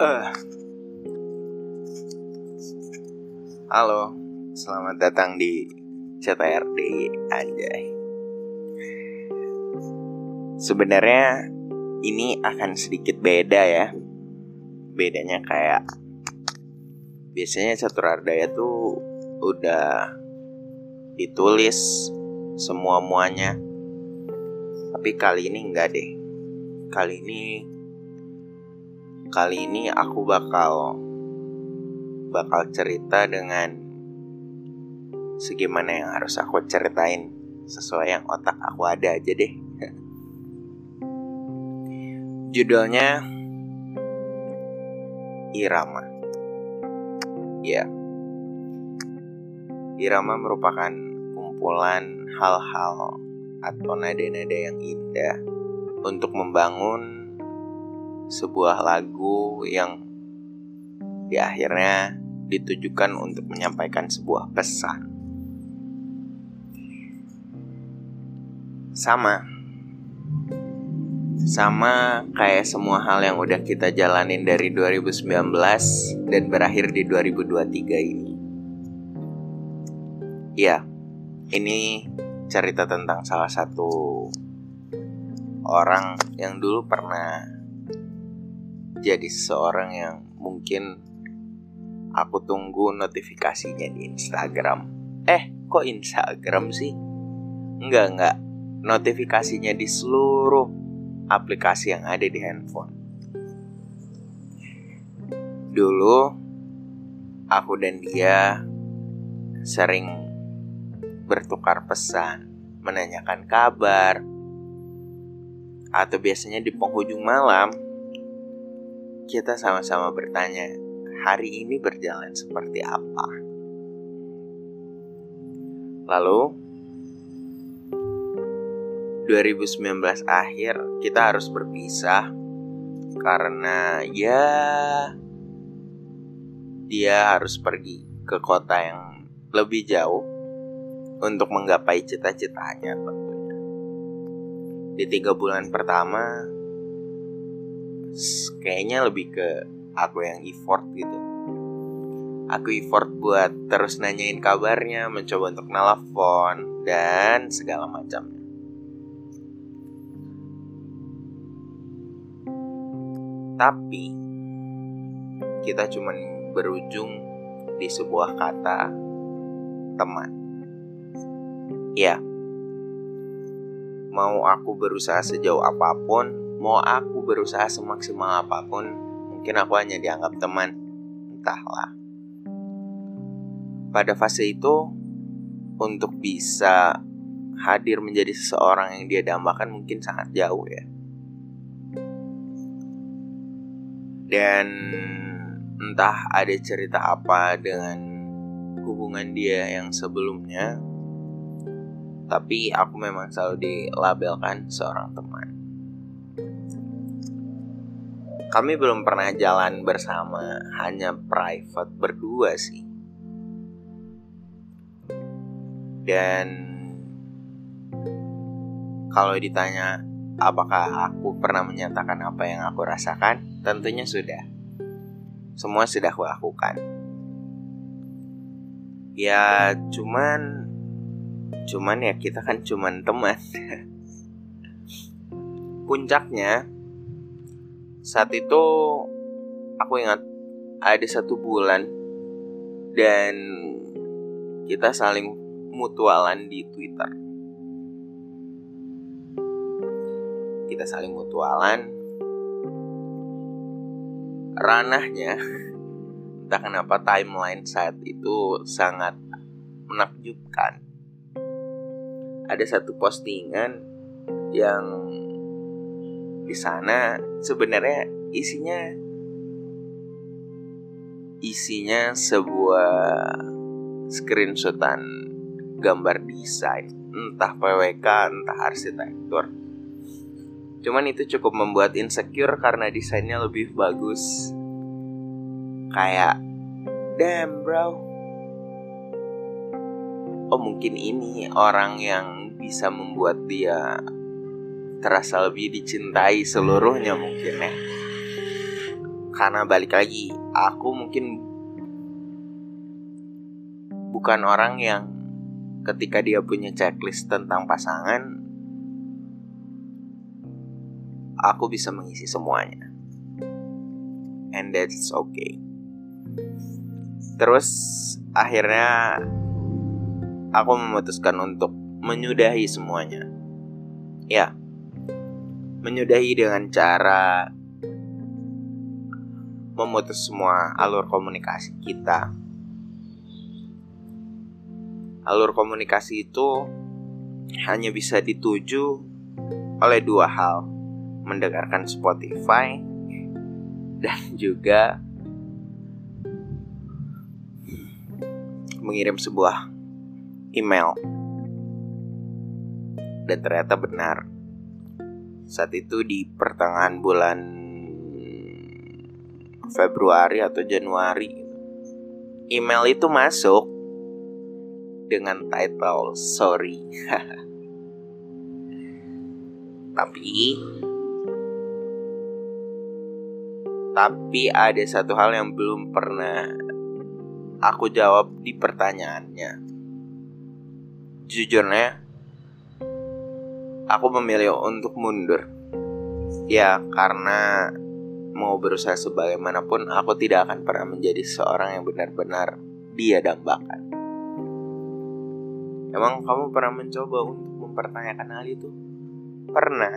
Uh. Halo, selamat datang di CTRD Anjay. Sebenarnya ini akan sedikit beda ya. Bedanya kayak biasanya Catur Ardaya tuh udah ditulis semua muanya. Tapi kali ini enggak deh. Kali ini kali ini aku bakal bakal cerita dengan segimana yang harus aku ceritain sesuai yang otak aku ada aja deh. Judulnya Irama. Ya. Irama merupakan kumpulan hal-hal atau nada-nada yang indah untuk membangun sebuah lagu yang di akhirnya ditujukan untuk menyampaikan sebuah pesan. Sama. Sama kayak semua hal yang udah kita jalanin dari 2019 dan berakhir di 2023 ini. Ya, ini cerita tentang salah satu orang yang dulu pernah jadi seseorang yang mungkin aku tunggu notifikasinya di Instagram. Eh, kok Instagram sih? Enggak, enggak. Notifikasinya di seluruh aplikasi yang ada di handphone. Dulu aku dan dia sering bertukar pesan, menanyakan kabar, atau biasanya di penghujung malam kita sama-sama bertanya, hari ini berjalan seperti apa? Lalu, 2019 akhir kita harus berpisah karena ya dia harus pergi ke kota yang lebih jauh untuk menggapai cita-citanya. Di tiga bulan pertama kayaknya lebih ke aku yang effort gitu. Aku effort buat terus nanyain kabarnya mencoba untuk nelfon dan segala macamnya. Tapi kita cuman berujung di sebuah kata teman. Ya. Mau aku berusaha sejauh apa pun mau aku berusaha semaksimal apa pun, mungkin aku hanya dianggap teman. Entahlah. Pada fase itu, untuk bisa hadir menjadi seseorang yang dia dambakan mungkin sangat jauh ya. Dan entah ada cerita apa dengan hubungan dia yang sebelumnya, tapi aku memang selalu dilabelkan seorang teman. Kami belum pernah jalan bersama, hanya private berdua sih. Dan kalau ditanya apakah aku pernah menyatakan apa yang aku rasakan, tentunya sudah. Semua sudah aku lakukan. Ya, cuman cuman ya kita kan cuman teman. Puncaknya saat itu aku ingat ada satu bulan dan kita saling mutualan di Twitter. Kita saling mutualan. Ranahnya entah kenapa timeline saat itu sangat menakjubkan. Ada satu postingan yang di sana sebenarnya isinya isinya sebuah screenshotan gambar desain entah PWK entah arsitektur. Cuman itu cukup membuat insecure karena desainnya lebih bagus. Kayak damn bro. Oh mungkin ini orang yang bisa membuat dia terasa lebih dicintai seluruhnya mungkin ya. Karena balik lagi aku mungkin bukan orang yang ketika dia punya checklist tentang pasangan aku bisa mengisi semuanya. And that's okay. Terus akhirnya aku memutuskan untuk menyudahi semuanya. Ya, menyudahi dengan cara memutus semua alur komunikasi kita. Alur komunikasi itu hanya bisa dituju oleh dua hal, mendengarkan Spotify dan juga mengirim sebuah email. Dan ternyata benar. Saat itu di pertengahan bulan Februari atau Januari, email itu masuk dengan title sorry. tapi tapi ada satu hal yang belum pernah aku jawab di pertanyaannya. Jujurnya, aku memilih untuk mundur. Ya, karena mau berusaha sebagaimanapun, aku tidak akan pernah menjadi seorang yang benar-benar dia dambakan. Emang kamu pernah mencoba untuk mempertanyakan hal itu? Pernah.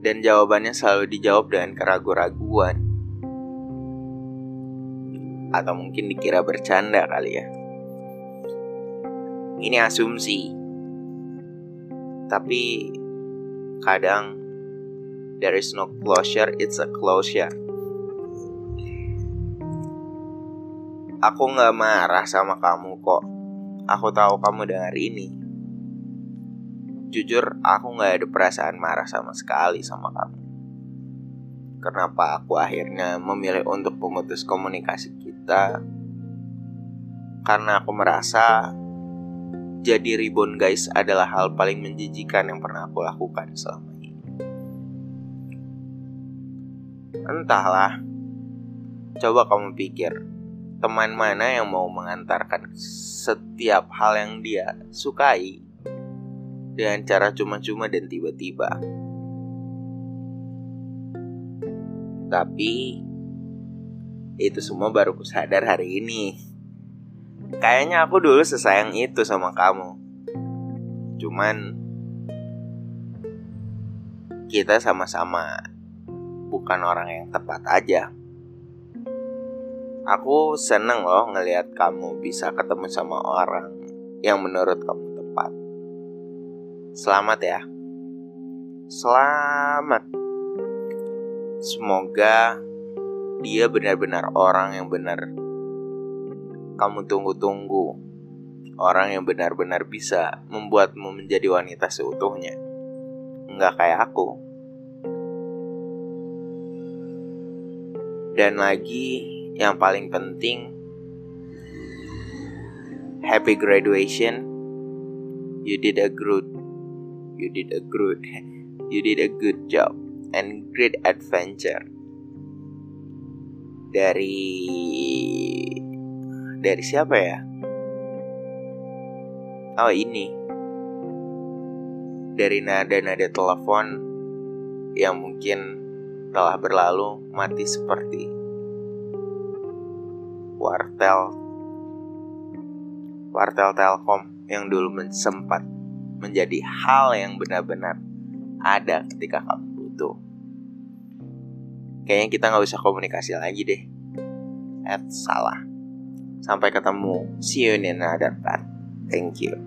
Dan jawabannya selalu dijawab dengan keraguan-raguan atau mungkin dikira bercanda kali ya. Ini asumsi. Tapi kadang there is no closure, it's a closure. Aku nggak marah sama kamu kok. Aku tahu kamu dengar ini. Jujur, aku nggak ada perasaan marah sama sekali sama kamu kenapa aku akhirnya memilih untuk memutus komunikasi kita karena aku merasa jadi ribon guys adalah hal paling menjijikan yang pernah aku lakukan selama ini. Entahlah, coba kamu pikir, teman mana yang mau mengantarkan setiap hal yang dia sukai dengan cara cuma-cuma dan tiba-tiba. Tapi itu semua baru ku sadar hari ini. Kayaknya aku dulu sesayang itu sama kamu. Cuman kita sama-sama bukan orang yang tepat aja. Aku seneng loh ngelihat kamu bisa ketemu sama orang yang menurut kamu tepat. Selamat ya. Selamat. Semoga dia benar-benar orang yang benar kamu tunggu-tunggu. Orang yang benar-benar bisa membuatmu menjadi wanita seutuhnya. Nggak kayak aku. Dan lagi yang paling penting Happy graduation. You did a good You did a good You did a good job and Great Adventure dari dari siapa ya? Oh ini. Dari nada-nada telepon yang mungkin telah berlalu mati seperti wartel wartel Telkom yang dulu sempat menjadi hal yang benar-benar ada ketika kamu gitu kayaknya kita nggak usah komunikasi lagi deh. At salah sampai ketemu. See you in another part. Thank you